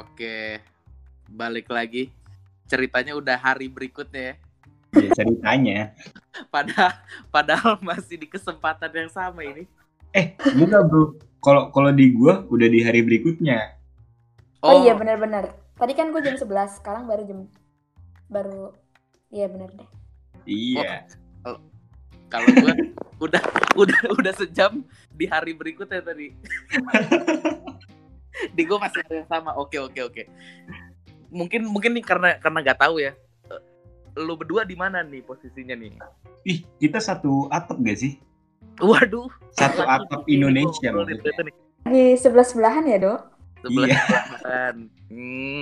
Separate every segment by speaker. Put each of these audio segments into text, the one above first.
Speaker 1: Oke. Balik lagi. Ceritanya udah hari berikutnya ya.
Speaker 2: Ya, ceritanya.
Speaker 1: Pada padahal masih di kesempatan yang sama ini.
Speaker 2: Eh, enggak bro. Kalau kalau di gua udah di hari berikutnya.
Speaker 3: Oh, iya benar-benar. Tadi kan gue jam 11, sekarang baru jam baru Iya benar deh.
Speaker 2: Iya.
Speaker 1: Kalau gua udah udah udah sejam di hari berikutnya tadi. di gua masih ada yang sama. Oke oke oke. Mungkin mungkin nih karena karena nggak tahu ya. Eh, Lu berdua di mana nih posisinya nih?
Speaker 2: Ih, kita satu atap gak sih?
Speaker 1: Waduh.
Speaker 2: Satu atap Indonesia.
Speaker 3: Di sebelah sebelahan ya dok?
Speaker 1: Sebelah
Speaker 2: Iya.
Speaker 1: sebelahan. Hmm.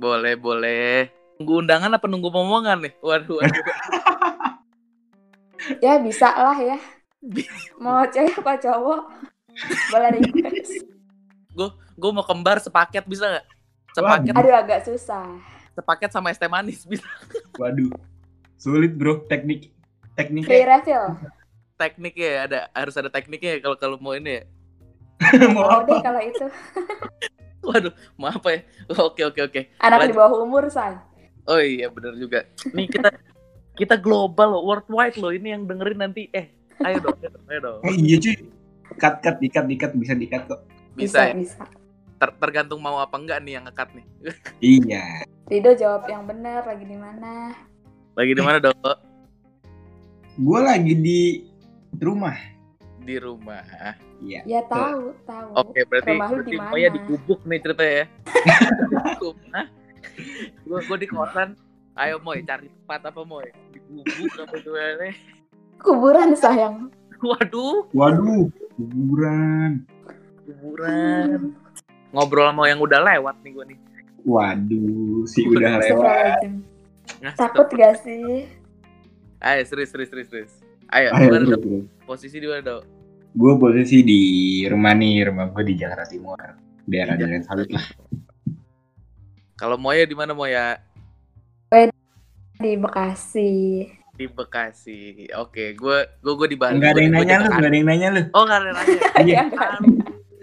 Speaker 1: Boleh boleh. Nunggu undangan apa nunggu omongan nih? Waduh. waduh.
Speaker 3: Ya bisa lah ya. Mau cewek apa cowok? Boleh request.
Speaker 1: Gue mau kembar sepaket bisa nggak? Sepaket
Speaker 3: Aduh agak susah.
Speaker 1: sepaket sama es teh manis bisa.
Speaker 2: Waduh. Sulit bro, teknik
Speaker 3: Free
Speaker 2: tekniknya
Speaker 3: refill.
Speaker 1: Tekniknya ya, ada harus ada tekniknya ya kalau kalau mau ini ya.
Speaker 2: mau
Speaker 3: Mau deh
Speaker 2: apa?
Speaker 3: kalau itu.
Speaker 1: Waduh, mau apa ya? Oke oke oke.
Speaker 3: Anak di
Speaker 1: Lanjut.
Speaker 3: bawah umur say.
Speaker 1: Oh iya benar juga. Nih kita kita global loh, worldwide loh. Ini yang dengerin nanti. Eh, ayo dong, ayo dong. Ayo dong.
Speaker 2: Oh iya cuy. Cut cut dikat dikat bisa dikat kok.
Speaker 1: Bisa, ya?
Speaker 3: bisa.
Speaker 1: Ter- tergantung mau apa enggak nih yang ngekat nih.
Speaker 2: Iya.
Speaker 3: Rido jawab yang benar lagi di mana?
Speaker 1: Lagi di mana dong?
Speaker 2: Gua lagi di rumah.
Speaker 1: Di rumah.
Speaker 2: Iya.
Speaker 3: Ya tahu, tahu.
Speaker 1: Oke, berarti
Speaker 3: Rumah
Speaker 1: berarti
Speaker 3: di mana?
Speaker 1: Moya digubuk nih ceritanya ya. Gue gue di kosan. Ayo Moy, cari tempat apa Moy? Digubuk apa gimana?
Speaker 3: Kuburan sayang.
Speaker 1: Waduh,
Speaker 2: Waduh, kuburan.
Speaker 1: Kuburan. Ngobrol sama yang udah lewat nih gue nih.
Speaker 2: Waduh, si udah lewat.
Speaker 1: Nah,
Speaker 3: Takut gak sih?
Speaker 1: Ayo, serius, serius, serius, serius. Ayo,
Speaker 2: Ayo,
Speaker 1: gimana
Speaker 2: bro,
Speaker 1: dong?
Speaker 2: bro.
Speaker 1: Posisi di mana dong?
Speaker 2: Gue posisi di rumah nih, rumah gue di Jakarta Timur. Daerah Duren Sawit lah.
Speaker 1: Kalau Moya di mana Moya?
Speaker 3: Di Bekasi.
Speaker 1: Di Bekasi. Oke, gue gue gue di Bali.
Speaker 2: Enggak ada
Speaker 1: Gua
Speaker 2: yang
Speaker 1: gua
Speaker 2: nanya lu, enggak ada yang nanya lu.
Speaker 1: Oh, enggak ada yang nanya.
Speaker 2: Iya.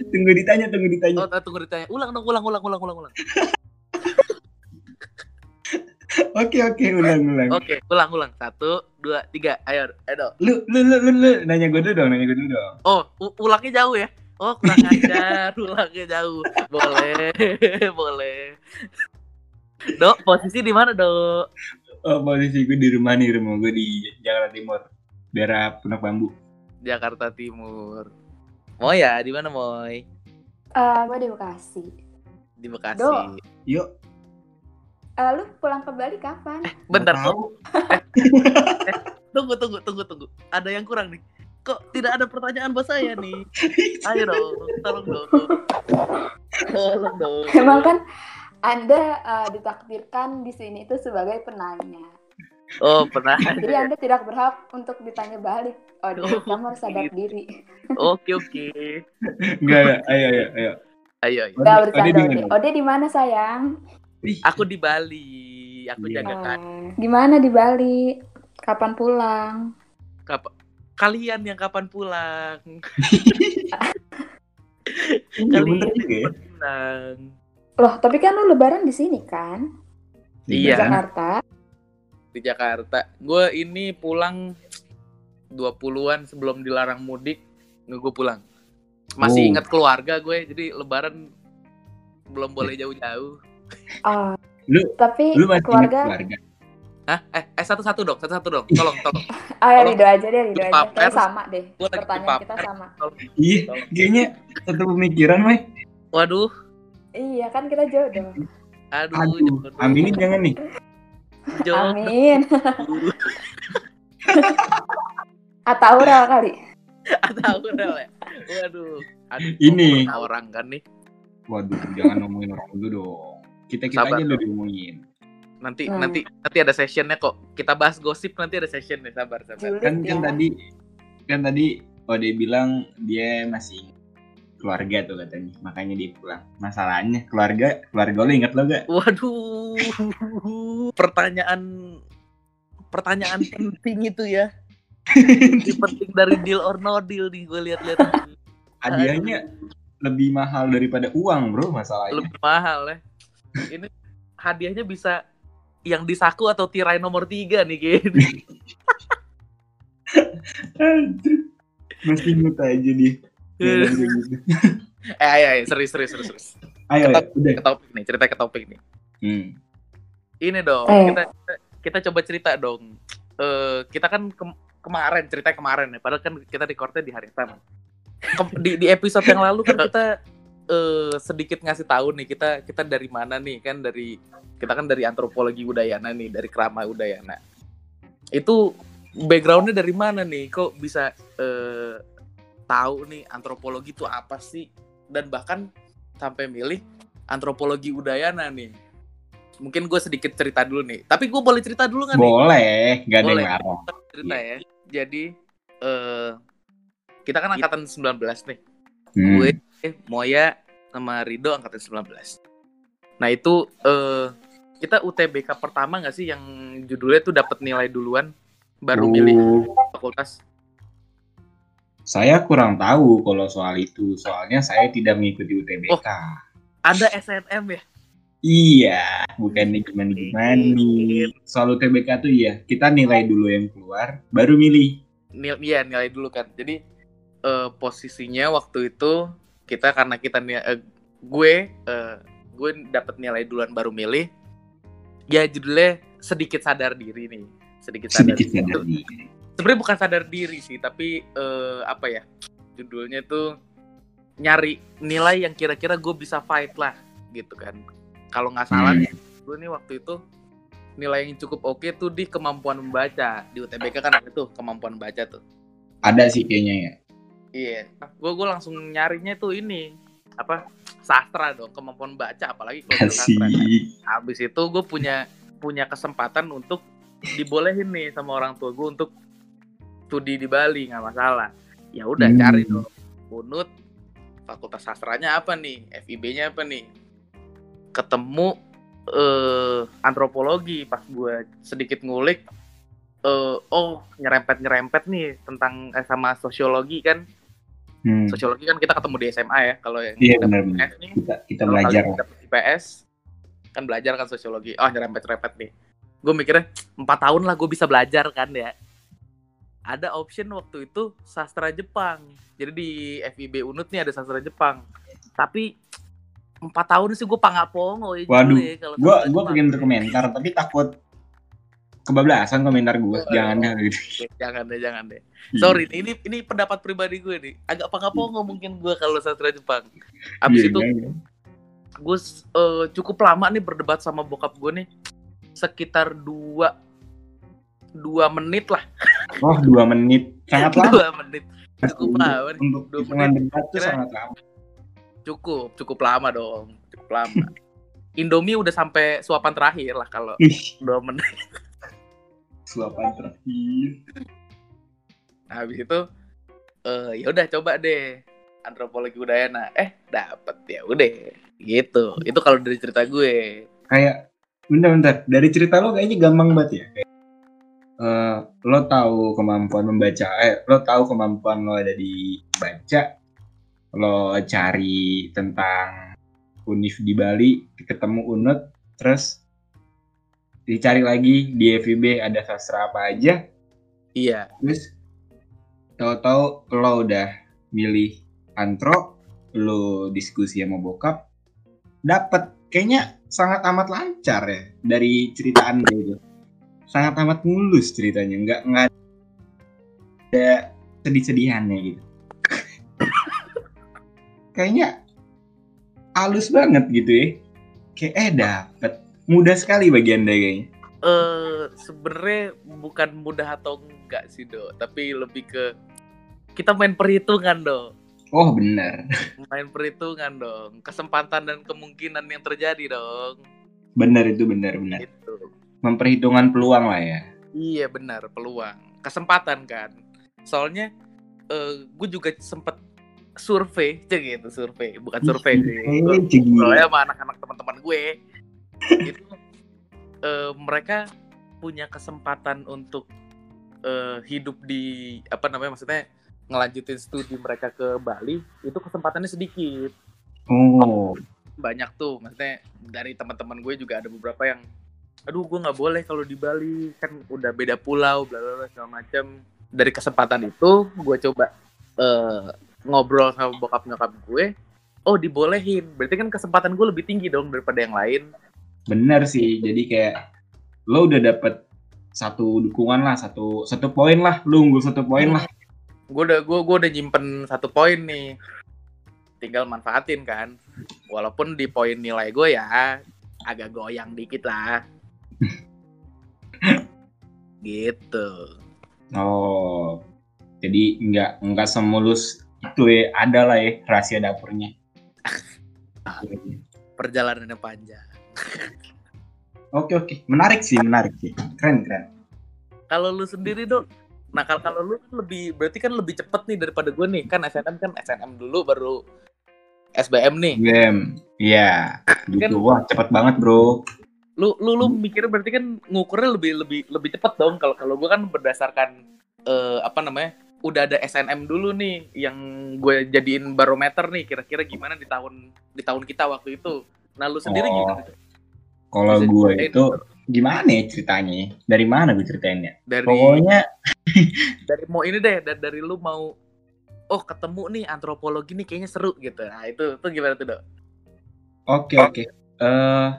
Speaker 2: Tunggu ditanya, tunggu ditanya.
Speaker 1: Oh, tunggu ditanya. Ulang dong, ulang, ulang, ulang, ulang, ulang.
Speaker 2: Oke, oke, ulang, ulang.
Speaker 1: Oke, ulang, ulang. Satu, dua, tiga. Ayo, ayo.
Speaker 2: Lu, lu, lu, lu, lu, nanya gue dulu dong, nanya gue dulu dong.
Speaker 1: Oh, ulangnya jauh ya? Oh, kurang ajar. ulangnya jauh. Boleh, boleh. Dok, posisi di mana, Dok?
Speaker 2: Oh, posisi gue di rumah nih, rumah gue di Jakarta Timur. Daerah Punak Bambu.
Speaker 1: Jakarta Timur. Moy ya, di mana Moy?
Speaker 3: Eh, gue di Bekasi.
Speaker 1: Di Bekasi.
Speaker 3: Dok.
Speaker 2: Yuk,
Speaker 3: Eh, lu pulang ke Bali kapan?
Speaker 1: Bentar,
Speaker 2: nggak tahu.
Speaker 1: tunggu, tunggu, tunggu, tunggu. Ada yang kurang nih. Kok tidak ada pertanyaan buat saya nih? Ayo dong, tolong dong. Tolong dong.
Speaker 3: Emang kan Anda eh, ditakdirkan di sini itu sebagai penanya.
Speaker 1: Oh, pernah.
Speaker 3: Jadi Anda tidak berhak untuk ditanya balik. Oh,
Speaker 1: Oh,
Speaker 3: kamu harus sadar
Speaker 1: gitu.
Speaker 3: diri.
Speaker 1: Oke, oke.
Speaker 2: Enggak, enggak. Ayo, ayo, ayo.
Speaker 1: Ayo, ayo.
Speaker 2: Ode-
Speaker 3: Gak
Speaker 2: Ode
Speaker 3: bercanda.
Speaker 2: di
Speaker 3: Ode.
Speaker 2: mana?
Speaker 3: Ode di mana sayang?
Speaker 2: Ih,
Speaker 1: Aku di Bali. Aku
Speaker 2: Iya.
Speaker 1: jaga kan.
Speaker 3: Gimana di Bali? Kapan pulang?
Speaker 1: Kap- kalian yang kapan pulang?
Speaker 2: iya,
Speaker 1: Kalian yang
Speaker 2: ya.
Speaker 1: kapan pulang?
Speaker 3: Loh, tapi kan lu lebaran di sini kan? Di
Speaker 1: Iya.
Speaker 3: Jakarta.
Speaker 1: Di Jakarta. Gue ini pulang 20-an sebelum dilarang mudik. Gue pulang. Masih
Speaker 2: Oh.
Speaker 1: ingat keluarga gue, jadi lebaran belum boleh jauh-jauh.
Speaker 3: Ah,
Speaker 2: Lu-
Speaker 3: tapi
Speaker 2: Lu masih
Speaker 3: keluarga,
Speaker 2: keluarga?
Speaker 1: Hah? Eh, eh satu-satu dong, satu-satu dong. Tolong, tolong.
Speaker 3: ah
Speaker 1: Tolong.
Speaker 3: Rido aja deh, Rido aja. Kayak sama deh.
Speaker 1: Gua
Speaker 3: Pertanyaan kita sama.
Speaker 2: Iya, kayaknya satu pemikiran, Mai.
Speaker 1: Waduh,
Speaker 3: Iya kan kita jodoh.
Speaker 1: aduh,
Speaker 2: Aduh, aminin jangan nih.
Speaker 1: Jodoh.
Speaker 3: Amin. Ataura kali.
Speaker 1: Tahu Rel ya? Waduh. Aduh,
Speaker 2: Ini.
Speaker 1: orang kan nih.
Speaker 2: Waduh, jangan ngomongin orang dulu dong. Kita-kita
Speaker 1: Sabar.
Speaker 2: aja lo diomongin.
Speaker 1: Nanti
Speaker 3: Hmm.
Speaker 1: nanti nanti ada sessionnya kok. Kita bahas gosip nanti ada sessionnya. Sabar, sabar.
Speaker 3: Julid
Speaker 2: Kan
Speaker 3: ya.
Speaker 2: kan tadi kan tadi Ode bilang dia masih keluarga tuh katanya. Makanya dia pulang. Masalahnya keluarga, keluarga lo inget lo gak?
Speaker 1: Waduh. Pertanyaan pertanyaan penting itu ya. Ini penting dari deal or no deal nih gue lihat-lihat.
Speaker 2: Hadiahnya lebih mahal daripada uang bro masalahnya.
Speaker 1: lebih mahal ya. Ini hadiahnya bisa yang di saku atau tirai nomor tiga nih.
Speaker 2: Anjir. Masih inget aja dia. Jalan kayak gitu.
Speaker 1: eh ayo, ayo serius serius serius. serius.
Speaker 2: Ayo,
Speaker 1: Ketop-
Speaker 2: udah.
Speaker 1: Ke topik nih, cerita ke topik nih.
Speaker 2: Hmm.
Speaker 1: Ini dong,
Speaker 3: Eh.
Speaker 1: kita, kita kita coba cerita dong. Eh kita kan kem- kemarin cerita kemarin ya, padahal kan kita recordnya di hari yang sama. Kem- di, di episode yang lalu kan kita eh sedikit ngasih tahu nih kita kita dari mana nih kan dari kita kan dari antropologi udayana nih dari kerama udayana. Itu backgroundnya dari mana nih? Kok bisa eh tahu nih antropologi itu apa sih? Dan bahkan sampai milih antropologi udayana nih. Mungkin gue sedikit cerita dulu nih. Tapi gue boleh cerita dulu nggak nih?
Speaker 2: Boleh, gak ada
Speaker 1: Boleh.
Speaker 2: yang larang.
Speaker 1: cerita ya. Jadi eh kita kan angkatan 19 nih.
Speaker 2: Hmm.
Speaker 1: Gue, Moya sama Rido angkatan 19. Nah, itu eh kita UTBK pertama nggak sih yang judulnya tuh dapat nilai duluan baru milih
Speaker 2: Oh,
Speaker 1: fakultas?
Speaker 2: Saya kurang tahu kalau soal itu. Soalnya saya tidak mengikuti UTBK.
Speaker 1: Oh. Ada SNM ya?
Speaker 2: Iya, bukan gimana gimana nih. Soal UTBK tuh iya, kita nilai dulu yang keluar, baru milih.
Speaker 1: Nil iya, nilai dulu kan. Jadi eh posisinya waktu itu kita karena kita eh, gue eh, gue dapat nilai duluan baru milih. Ya judulnya sedikit sadar diri nih. Sedikit sadar
Speaker 2: Sedikit sadar diri.
Speaker 1: Sebenarnya bukan sadar diri sih tapi eh, apa ya judulnya tuh nyari nilai yang kira-kira gue bisa fight lah gitu kan kalau nggak salah
Speaker 2: Hmm.
Speaker 1: nih gue nih waktu itu nilai yang cukup oke tuh di kemampuan membaca di UTBK kan ada tuh kemampuan baca tuh
Speaker 2: Ada sih kayaknya ya.
Speaker 1: iya gue gue langsung nyarinya tuh ini apa sastra dong kemampuan baca apalagi kalau sastra
Speaker 2: Kasih.
Speaker 1: habis itu gue punya punya kesempatan untuk dibolehin nih sama orang tua gue untuk studi di Bali nggak masalah. Ya udah
Speaker 2: Hmm.
Speaker 1: cari dong. Unut fakultas sastranya apa nih? FIB-nya apa nih? Ketemu eh antropologi pas gue sedikit ngulik. Eh oh nyerempet nyerempet nih tentang eh, sama sosiologi kan.
Speaker 2: Hmm.
Speaker 1: sosiologi kan kita ketemu di SMA ya kalau yang dapet
Speaker 2: benar-benar.
Speaker 1: IPS nih.
Speaker 2: Kita kita belajar
Speaker 1: IPS kan belajar kan sosiologi. Oh nyerempet-nyerempet nih. Gue mikirnya empat tahun lah gue bisa belajar kan ya ada option waktu itu sastra Jepang. Jadi di FIB Unut nih ada sastra Jepang. Tapi empat tahun sih gue ya
Speaker 2: Waduh,
Speaker 1: jujur ya, sastra
Speaker 2: gua
Speaker 1: Jepang.
Speaker 2: pengen berkomentar tapi takut kebablasan komentar gua.
Speaker 1: Oh,
Speaker 2: Jangan gitu.
Speaker 1: Oke, jangan deh jangan deh. Sorry nih, ini ini pendapat pribadi gue nih. Agak pangapongo mungkin gue kalau sastra Jepang. Abis
Speaker 2: Iya,
Speaker 1: itu
Speaker 2: iya.
Speaker 1: gue eh, cukup lama nih berdebat sama bokap gue nih. Sekitar dua dua menit lah
Speaker 2: Oh, dua menit. Sangat lama.
Speaker 1: dua menit cukup lama.
Speaker 2: Untuk
Speaker 1: Dua menit.
Speaker 2: debat
Speaker 1: Kira-
Speaker 2: sangat lama.
Speaker 1: cukup cukup lama dong cukup lama Indomie udah sampai suapan terakhir lah kalau dua menit
Speaker 2: suapan terakhir.
Speaker 1: habis itu eh ya udah coba deh antropologi udayana eh dapet ya udah gitu itu kalau dari cerita gue
Speaker 2: Kayak bentar-bentar dari cerita lo kayaknya gampang banget ya. Kayak, eh, lo tahu kemampuan membaca, eh lo tahu kemampuan lo ada di baca, lo cari tentang univ di Bali, ketemu unut, terus dicari lagi di FIB ada sastra apa aja,
Speaker 1: iya.
Speaker 2: Terus tahu-tahu lo udah milih antro, lo diskusi sama bokap, dapet. Kayaknya sangat amat lancar ya dari cerita anda itu, sangat amat mulus ceritanya, nggak nggak ada sedih-sedihannya gitu. kayaknya halus banget gitu ya, kayak eh dapet. Mudah sekali bagi anda kayaknya.
Speaker 1: eh sebenarnya bukan mudah atau enggak sih do. Tapi lebih ke kita main perhitungan do.
Speaker 2: Oh benar,
Speaker 1: main perhitungan dong. Kesempatan dan kemungkinan yang terjadi dong.
Speaker 2: Benar itu benar benar.
Speaker 1: Itu
Speaker 2: Memperhitungkan peluang lah ya.
Speaker 1: iya benar peluang. Kesempatan kan. Soalnya eh gue juga sempet survei cek gitu survei. Bukan survei sih
Speaker 2: Eh,
Speaker 1: Gua-
Speaker 2: cegil.
Speaker 1: soalnya sama anak-anak teman-teman gue. Itu eh, mereka punya kesempatan untuk eh, hidup di apa namanya maksudnya ngelanjutin studi mereka ke Bali itu kesempatannya sedikit.
Speaker 2: Oh,
Speaker 1: banyak tuh maksudnya dari teman-teman gue juga ada beberapa yang aduh gue nggak boleh kalau di Bali kan udah beda pulau bla bla bla segala macam dari kesempatan itu gue coba eh, ngobrol sama bokap nyokap gue oh dibolehin. Berarti kan kesempatan gue lebih tinggi dong daripada yang lain.
Speaker 2: Bener sih. Jadi kayak lo udah dapet satu dukungan lah, satu satu poin lah, lu unggul satu poin lah.
Speaker 1: gue udah gue gue udah nyimpen satu poin nih. Tinggal manfaatin kan. Walaupun di poin nilai gue ya agak goyang dikit lah gitu.
Speaker 2: Oh, jadi nggak nggak semulus itu ya, ada lah ya rahasia dapurnya.
Speaker 1: perjalanannya panjang.
Speaker 2: Oke oke, menarik sih, menarik sih, keren keren.
Speaker 1: kalau lu sendiri dong nah kalau kalau lu kan lebih berarti kan lebih cepet nih daripada gue nih. Kan SNM kan SNM dulu baru SBM nih.
Speaker 2: Game, iya, gitu.
Speaker 1: Kan-
Speaker 2: Wah cepet banget bro.
Speaker 1: Lu lu lu mikirnya berarti kan ngukurnya lebih lebih lebih cepet dong. Kalau kalau gue kan berdasarkan eh, apa namanya udah ada SNM dulu nih yang gue jadiin barometer nih kira-kira gimana di tahun di tahun kita waktu itu. Nah lu sendiri
Speaker 2: Oh,
Speaker 1: gimana
Speaker 2: Kalau gue itu gimana ya ceritanya? Dari mana gue ceritainnya?
Speaker 1: dari
Speaker 2: Pokoknya
Speaker 1: dari mau ini deh dari, dari lu mau oh ketemu nih antropologi nih kayaknya seru gitu. Nah itu itu gimana tuh dok?
Speaker 2: Oke oke. Eh,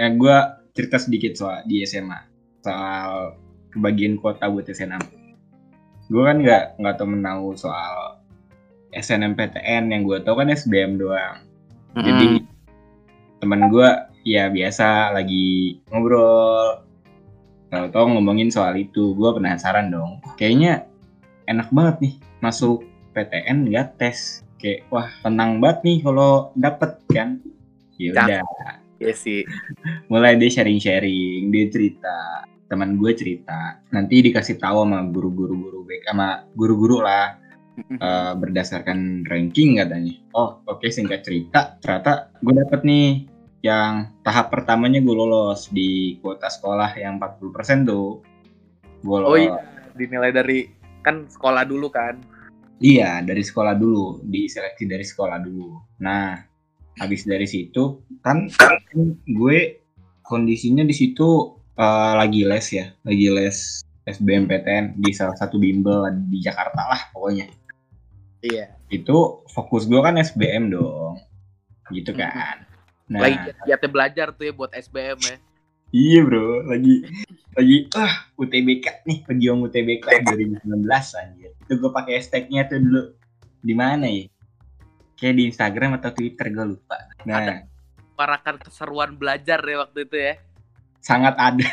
Speaker 2: yang gue cerita sedikit soal di SMA soal kebagian kuota buat SNM. Gue kan nggak nggak tahu menahu soal SNMPTN yang gue tahu kan SBM doang. Jadi teman gue ya biasa lagi ngobrol. Tahu-tahu ngomongin soal itu gue penasaran dong. Kayaknya enak banget nih masuk PTN nggak tes. Kayak wah tenang banget nih kalau dapet kan? Ya udah
Speaker 1: ya sih
Speaker 2: mulai dia sharing-sharing dia cerita teman gue cerita nanti dikasih tahu sama guru-guru guru BK sama guru-guru lah eh, berdasarkan ranking katanya. Oh, oke singkat cerita, ternyata gue dapet nih yang tahap pertamanya gue lolos di kuota sekolah yang 40% tuh. Gue
Speaker 1: oh iya dinilai dari kan sekolah dulu kan
Speaker 2: Iya, dari sekolah dulu, diseleksi dari sekolah dulu. Nah, habis dari situ kan gue kondisinya di situ eh, lagi les ya, lagi les SBMPTN di salah satu bimbel di Jakarta lah pokoknya.
Speaker 1: iya
Speaker 2: Itu fokus gue kan SBM dong, gitu kan. Nah,
Speaker 1: lagi giatnya belajar tuh ya buat SBM ya
Speaker 2: iya bro, lagi lagi ah UTBK nih, pejuang UTBK 2019 anjir. Itu gue pakai hashtagnya tuh dulu di mana ya? Kayak di Instagram atau Twitter gue lupa. Nah,
Speaker 1: Ada. parakan keseruan belajar ya waktu itu ya
Speaker 2: sangat ada.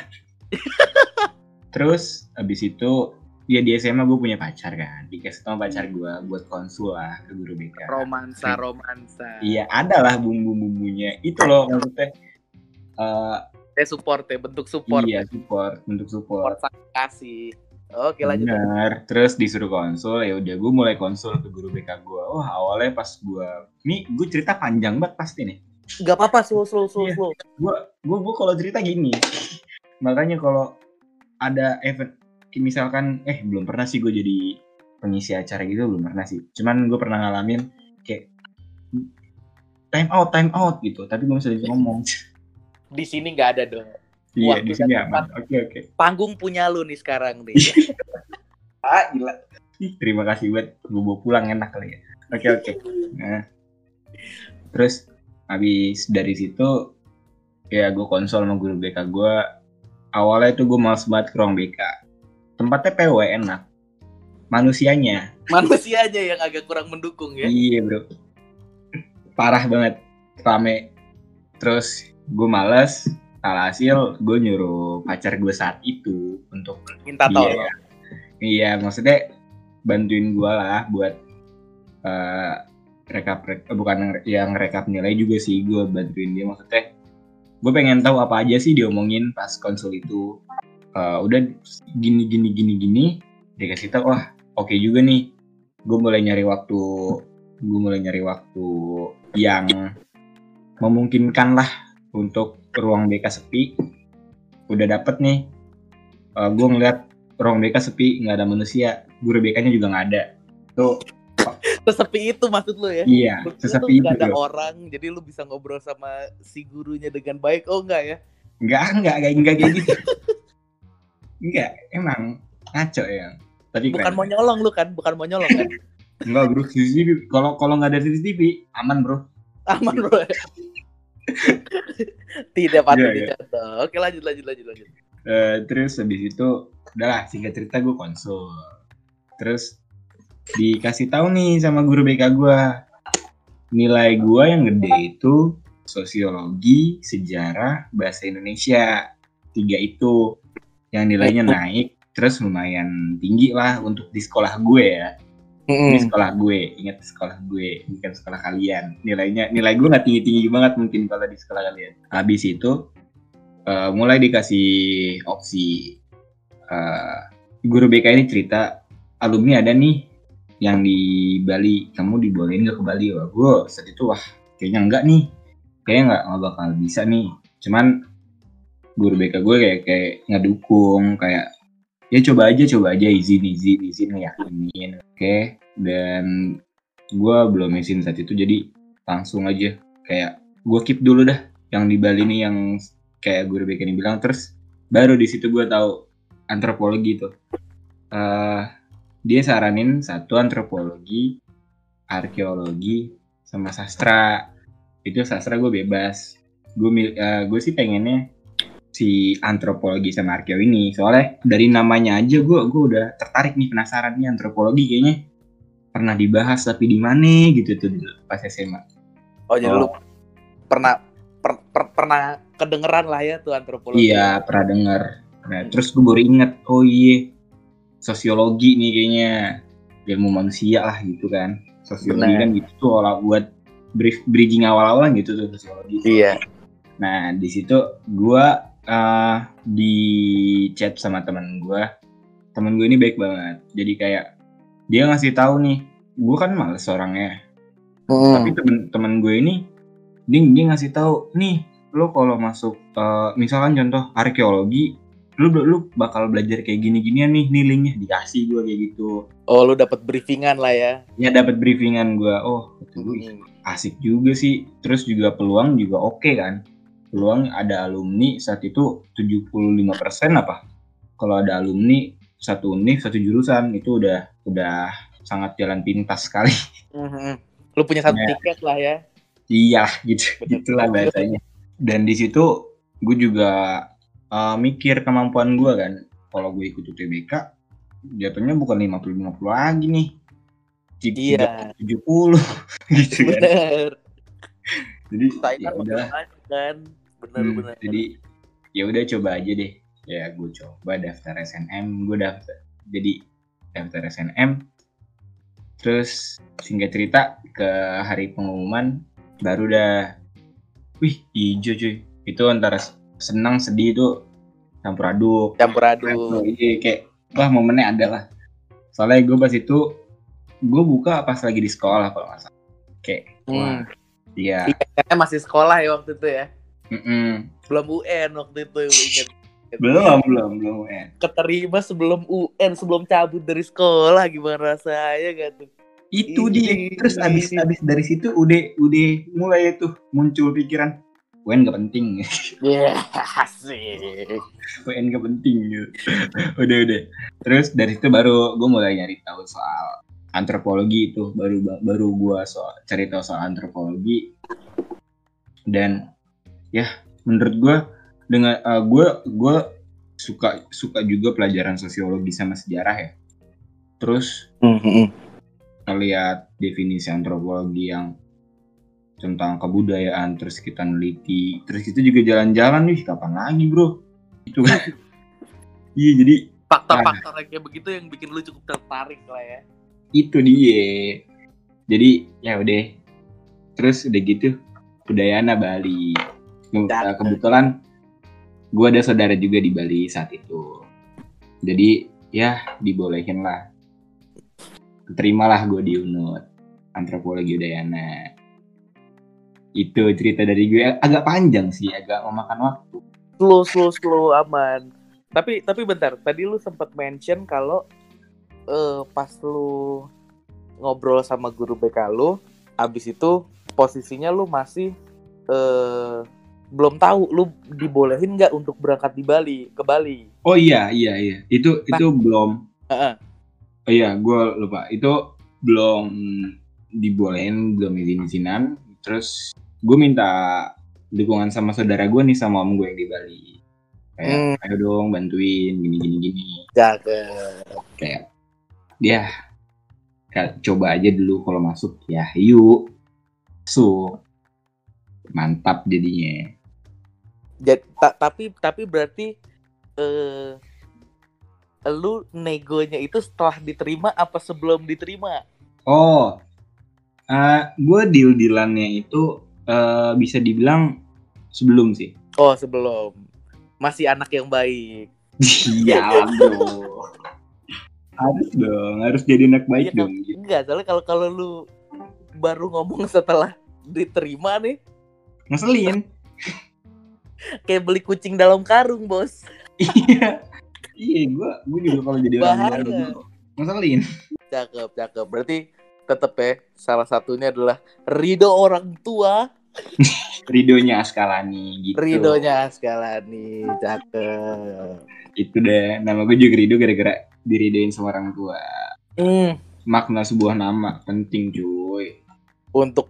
Speaker 2: Terus habis itu ya di SMA gue punya pacar kan, dikasih sama pacar gue buat konsul lah ke guru BK.
Speaker 1: romansa romansa
Speaker 2: Iya, ada lah bumbu-bumbunya. Itu loh maksudnya. eh,
Speaker 1: eh support ya bentuk support
Speaker 2: iya support, bentuk support.
Speaker 1: support kasih oke lanjut
Speaker 2: Benar. Terus disuruh konsul, ya udah gue mulai konsul ke guru BK gue. Wah awalnya pas gue, nih gue cerita panjang banget pasti nih.
Speaker 1: nggak apa-apa slow slow slow
Speaker 2: Iya.
Speaker 1: slow
Speaker 2: Gue gue gue kalau cerita gini, makanya kalau ada event, misalkan, eh belum pernah sih gue jadi pengisi acara gitu belum pernah sih. Cuman gue pernah ngalamin kayak time out time out gitu, tapi gue masih ngomong.
Speaker 1: di sini nggak ada dong
Speaker 2: Iya
Speaker 1: Waktu
Speaker 2: di sini aman. Oke oke.
Speaker 1: panggung punya lu nih sekarang nih
Speaker 2: Ah gila. Terima kasih buat gue bawa pulang enak kali ya. Oke oke. Nah, terus habis dari situ ya gue konsol sama guru BK gue. Awalnya itu gue males banget ke ruang BK. Tempatnya PW enak. Manusianya,
Speaker 1: manusianya yang agak kurang mendukung ya
Speaker 2: iya bro. Parah banget, rame. Terus gue males. Alhasil gue nyuruh pacar gue saat itu untuk
Speaker 1: minta tolong.
Speaker 2: Iya, maksudnya bantuin gua lah buat eh rekap, rek- eh, bukan yang rekap nilai juga sih gue bantuin dia. Maksudnya gue pengen tahu apa aja sih diomongin pas konsul itu. Eh, udah gini gini gini gini dia kasih tahu wah oke juga nih. Gue mulai nyari waktu gue mulai nyari waktu yang memungkinkan lah untuk ruang BK sepi udah dapet nih gue ngeliat ruang BK sepi nggak ada manusia guru BK-nya juga nggak ada itu
Speaker 1: Sesepi itu maksud lu ya?
Speaker 2: iya
Speaker 1: lu
Speaker 2: sesepi
Speaker 1: tuh
Speaker 2: itu
Speaker 1: ada
Speaker 2: bro.
Speaker 1: orang, jadi lu bisa ngobrol sama si gurunya dengan baik. Oh enggak ya?
Speaker 2: Enggak, enggak, enggak, enggak kayak gitu. enggak, emang ngaco ya. Tapi
Speaker 1: Bukan
Speaker 2: keren.
Speaker 1: mau nyolong lu kan? Bukan mau nyolong kan?
Speaker 2: Enggak bro, CCTV. Kalau kalau nggak ada CCTV, aman bro.
Speaker 1: Aman bro. Tidak patut
Speaker 2: Iya, iya.
Speaker 1: dicontoh. Oke lanjut lanjut lanjut lanjut.
Speaker 2: Eh, terus habis itu, udahlah singkat cerita gue konsul. Terus dikasih tahu nih sama guru BK gue, nilai gue yang gede itu sosiologi, sejarah, bahasa Indonesia. Tiga itu yang nilainya naik, terus lumayan tinggi lah untuk di sekolah gue ya. Ini sekolah gue, ingat sekolah gue, bukan sekolah kalian. Nilainya, nilai gue nggak tinggi tinggi banget mungkin kalau di sekolah kalian. Habis itu eh, mulai dikasih opsi. eh, guru BK ini cerita alumni ada nih yang di Bali, kamu dibolehin nggak ke Bali? Wah, gue saat itu wah kayaknya enggak nih, kayaknya nggak nggak bakal bisa nih. Cuman guru BK gue kayak kayak ngedukung kayak ya coba aja coba aja izin izin izin ngeyakinin oke? Dan gue belum izin saat itu jadi langsung aja. Kayak gue keep dulu dah yang di Bali ini yang kayak guru BK ini bilang. Terus baru di situ gue tahu antropologi tuh. Eh, dia saranin satu antropologi arkeologi sama sastra. Itu sastra gue bebas. Gue gue sih pengennya si antropologi sama arkeo ini soalnya dari namanya aja gue gue udah tertarik nih penasaran nih antropologi kayaknya pernah dibahas tapi di mana gitu tuh dulu pas SMA
Speaker 1: Oh jadi
Speaker 2: Oh.
Speaker 1: lu pernah per- per- pernah kedengeran lah ya tuh antropologi.
Speaker 2: iya pernah dengar nah, terus gue baru inget oh iya sosiologi nih kayaknya ilmu manusia lah gitu kan sosiologi
Speaker 1: Benar.
Speaker 2: kan gitu tuh olah buat brief bridging awal-awal gitu tuh sosiologi
Speaker 1: Iya.
Speaker 2: Nah, di situ gua eh, di chat sama teman gua. Temen gue ini baik banget. Jadi kayak dia ngasih tahu nih, gua kan males orangnya. Tapi temen-temen gue ini dia, dia ngasih tahu, nih, lo kalau masuk eh, misalkan contoh arkeologi, lu lu bakal belajar kayak gini-ginian nih nilainya dikasih gua kayak gitu.
Speaker 1: Oh lu dapat briefingan lah ya.
Speaker 2: Ya dapat briefingan gua. Oh, gue,
Speaker 1: Hmm.
Speaker 2: asik juga sih. Terus juga peluang juga oke kan. Peluang ada alumni saat itu 75% apa? Kalau ada alumni satu univ, satu jurusan itu udah udah sangat jalan pintas sekali.
Speaker 1: Mhm. Lu punya satu
Speaker 2: Ya.
Speaker 1: tiket lah ya.
Speaker 2: iya, gitu.
Speaker 1: Bener.
Speaker 2: Gitulah bahasanya. Dan di situ gue juga uh, mikir kemampuan gue kan. Kalau gue ikut UTBK jatuhnya bukan 50 50 lagi nih.
Speaker 1: Iya.
Speaker 2: 70 gitu kan.
Speaker 1: Bener.
Speaker 2: Jadi
Speaker 1: Saingan
Speaker 2: ya udah
Speaker 1: kan. Bener
Speaker 2: Hmm,
Speaker 1: bener.
Speaker 2: jadi ya udah coba aja deh. Ya gue coba daftar SNM gue daftar jadi daftar SNM terus singkat cerita ke hari pengumuman baru dah. Wih hijau cuy. Itu antara senang sedih itu campur aduk.
Speaker 1: Campur aduk.
Speaker 2: Iya kayak wah momennya ada lah. Soalnya gue pas itu gue buka pas lagi di sekolah kalau nggak salah. Kayak wah Iya
Speaker 1: Kayaknya masih sekolah ya waktu itu ya.
Speaker 2: mm-mm.
Speaker 1: Belum UN waktu itu inget.
Speaker 2: belum belum belum eh.
Speaker 1: Keterima sebelum UN, sebelum cabut dari sekolah gimana rasanya gak tuh?
Speaker 2: itu dia terus abis abis dari situ udah udah mulai tuh muncul pikiran UN gak penting
Speaker 1: Iya, asik.
Speaker 2: UN gak penting gitu. udah udah terus dari situ baru gue mulai nyari tahu soal antropologi itu baru baru gue soal cari tahu soal antropologi dan ya menurut gue dengan uh, gue gue suka suka juga pelajaran sosiologi sama sejarah ya. Terus ngeliat definisi antropologi yang tentang kebudayaan terus kita neliti terus itu juga jalan-jalan nih kapan lagi bro? Itu kan. Iya jadi
Speaker 1: Faktor-faktor kayak begitu yang bikin lu cukup tertarik lah ya.
Speaker 2: Itu dia. Jadi ya udah. Terus udah gitu Udayana Bali.
Speaker 1: Dan-
Speaker 2: kebetulan gue ada saudara juga di Bali saat itu. Jadi ya dibolehin lah. Terimalah gue di UNUD antropologi Udayana. Itu cerita dari gue agak panjang sih agak memakan waktu.
Speaker 1: Slow, slow, slow, aman. Tapi tapi bentar, tadi lu sempat mention kalau eh, pas lu ngobrol sama guru BK lu, abis itu posisinya lu masih eh belum tahu lu dibolehin nggak untuk berangkat di Bali ke Bali.
Speaker 2: Oh iya iya iya. Itu
Speaker 1: Nah.
Speaker 2: itu belum.
Speaker 1: Heeh.
Speaker 2: Oh iya, gue lupa. Itu belum dibolehin, belum izin-izinan. Terus gue minta dukungan sama saudara gue nih sama om gue yang di Bali. Kayak,
Speaker 1: Hmm.
Speaker 2: ayo dong bantuin gini gini gini.
Speaker 1: Jaga.
Speaker 2: Kayak dia kayak, coba aja dulu kalau masuk ya yuk. So mantap jadinya.
Speaker 1: Jadi, ta- tapi tapi berarti eh lu negonya itu setelah diterima apa sebelum diterima?
Speaker 2: Oh, gue deal dealannya itu eh, bisa dibilang sebelum sih.
Speaker 1: Oh, sebelum. Masih anak yang baik.
Speaker 2: Iya dong. Harus dong, harus jadi anak baik
Speaker 1: Iya,
Speaker 2: dong. Gitu.
Speaker 1: Enggak, soalnya kalau kalau lu baru ngomong setelah diterima nih,
Speaker 2: Ngeselin.
Speaker 1: kayak beli kucing dalam karung, Bos.
Speaker 2: Iya. Iya, gue gue juga kalau jadi orang baru ngeselin.
Speaker 1: Cakep, cakep. Berarti tetep ya salah satunya adalah ridho orang tua,
Speaker 2: Ridonya Askalani gitu.
Speaker 1: ridhonya Askalani. Cakep.
Speaker 2: Itu deh. Nama gue juga Rido gara-gara diridoin sama orang tua.
Speaker 1: Hmm,
Speaker 2: Makna sebuah nama penting cuy.
Speaker 1: untuk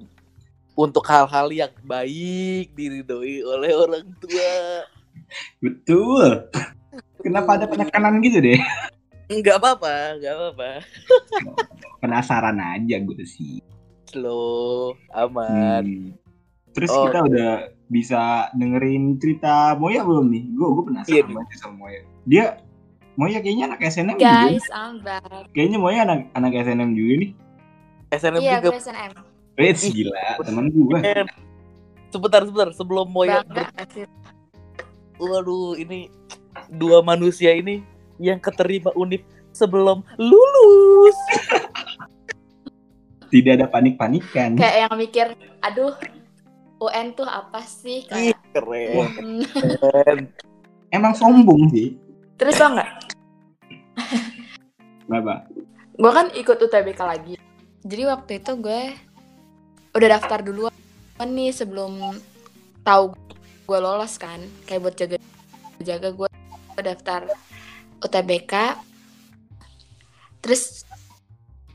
Speaker 1: untuk hal-hal yang baik diridhoi oleh orang tua.
Speaker 2: Betul. Kenapa ada penekanan gitu deh?
Speaker 1: Enggak apa-apa, enggak apa-apa.
Speaker 2: Penasaran aja gue sih.
Speaker 1: Slow, aman.
Speaker 2: Hmm. Terus
Speaker 1: Oh.
Speaker 2: kita udah bisa dengerin cerita Moya belum nih? Gue gue penasaran
Speaker 1: Iya,
Speaker 2: banget sama Moya. Dia Moya kayaknya anak SNM juga.
Speaker 3: Guys, I'm back.
Speaker 2: Kayaknya Moya anak anak SNM juga nih.
Speaker 1: SNM
Speaker 3: Iya,
Speaker 1: juga.
Speaker 3: gue SNM.
Speaker 2: Eh gila temen gue.
Speaker 1: Sebentar, sebentar. Sebelum Moya
Speaker 3: Bangga?
Speaker 1: Waduh, ini dua manusia ini yang keterima unip sebelum lulus.
Speaker 2: Tidak ada panik-panikan.
Speaker 3: Kayak yang mikir, aduh, UN tuh apa sih?
Speaker 1: Ih,
Speaker 3: Kayak,
Speaker 1: keren.
Speaker 3: hmm.
Speaker 1: keren.
Speaker 2: Emang sombong sih.
Speaker 3: Terus tau nggak?
Speaker 2: Kenapa?
Speaker 3: Gue kan ikut UTBK lagi. Jadi waktu itu gue udah daftar duluan nih sebelum tahu gue lolos kan. Kayak buat jaga jaga gue daftar UTBK. Terus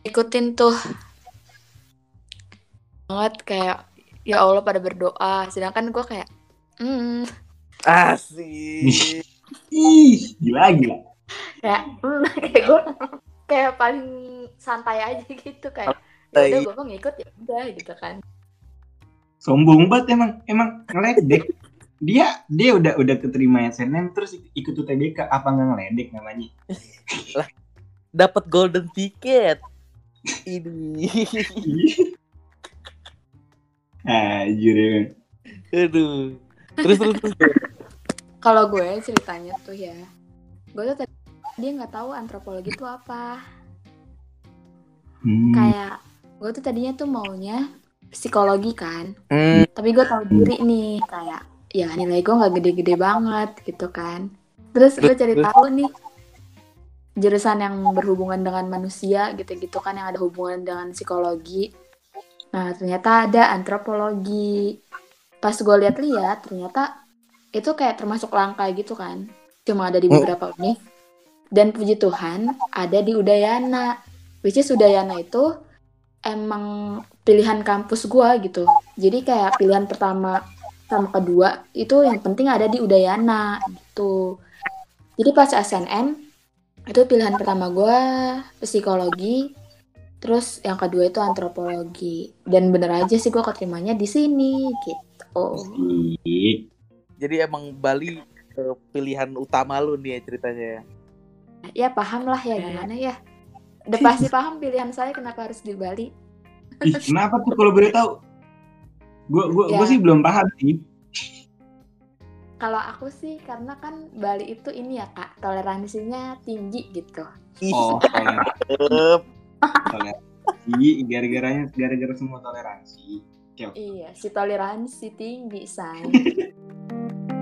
Speaker 3: ikutin tuh banget kayak ya Allah pada berdoa. Sedangkan gue kayak hmm
Speaker 1: Asik.
Speaker 2: Ih, gila gila.
Speaker 3: kayak hmm, kayak gue kayak paling santai aja gitu kayak ya udah gue ngikut ya udah gitu kan
Speaker 2: Sombong banget emang emang ngeledek. Dia dia udah udah keterima SNM terus ikut UTBK apa nggak ngeledek namanya?
Speaker 1: Dapat golden ticket. Ini.
Speaker 2: Anjir emang.
Speaker 1: Aduh. Terus terus terus.
Speaker 3: kalau gue ceritanya tuh ya gue tuh tadi dia nggak tahu antropologi itu apa
Speaker 2: Hmm.
Speaker 3: kayak gue tuh tadinya tuh maunya psikologi kan
Speaker 1: Hmm,
Speaker 3: tapi gue tahu diri nih kayak ya nilai gue nggak gede-gede banget gitu kan terus gue cari tahu nih jurusan yang berhubungan dengan manusia gitu-gitu kan yang ada hubungan dengan psikologi nah ternyata ada antropologi. Pas gue lihat-lihat ternyata itu kayak termasuk langka gitu kan. Cuma ada di
Speaker 1: Hmm.
Speaker 3: beberapa univ dan puji Tuhan ada di Udayana. Which is Udayana itu emang pilihan kampus gua gitu. Jadi kayak pilihan pertama sama kedua itu yang penting ada di Udayana gitu. Jadi pas SNM itu pilihan pertama gua psikologi terus yang kedua itu antropologi dan bener aja sih gua keterimanya di sini gitu
Speaker 1: jadi emang Bali eh, pilihan utama lu nih ya ceritanya. ya?
Speaker 3: ya paham lah ya gimana ya udah pasti paham pilihan saya kenapa harus di Bali
Speaker 2: Ih, kenapa tuh kalau boleh tahu? Gue gue
Speaker 3: Ya.
Speaker 2: gue sih belum paham sih.
Speaker 3: kalau aku sih karena kan Bali itu ini ya kak toleransinya tinggi gitu
Speaker 2: Oh, toleransi. Gara-garanya gara-gara semua toleransi. Oke.
Speaker 3: iya si toleransi tinggi say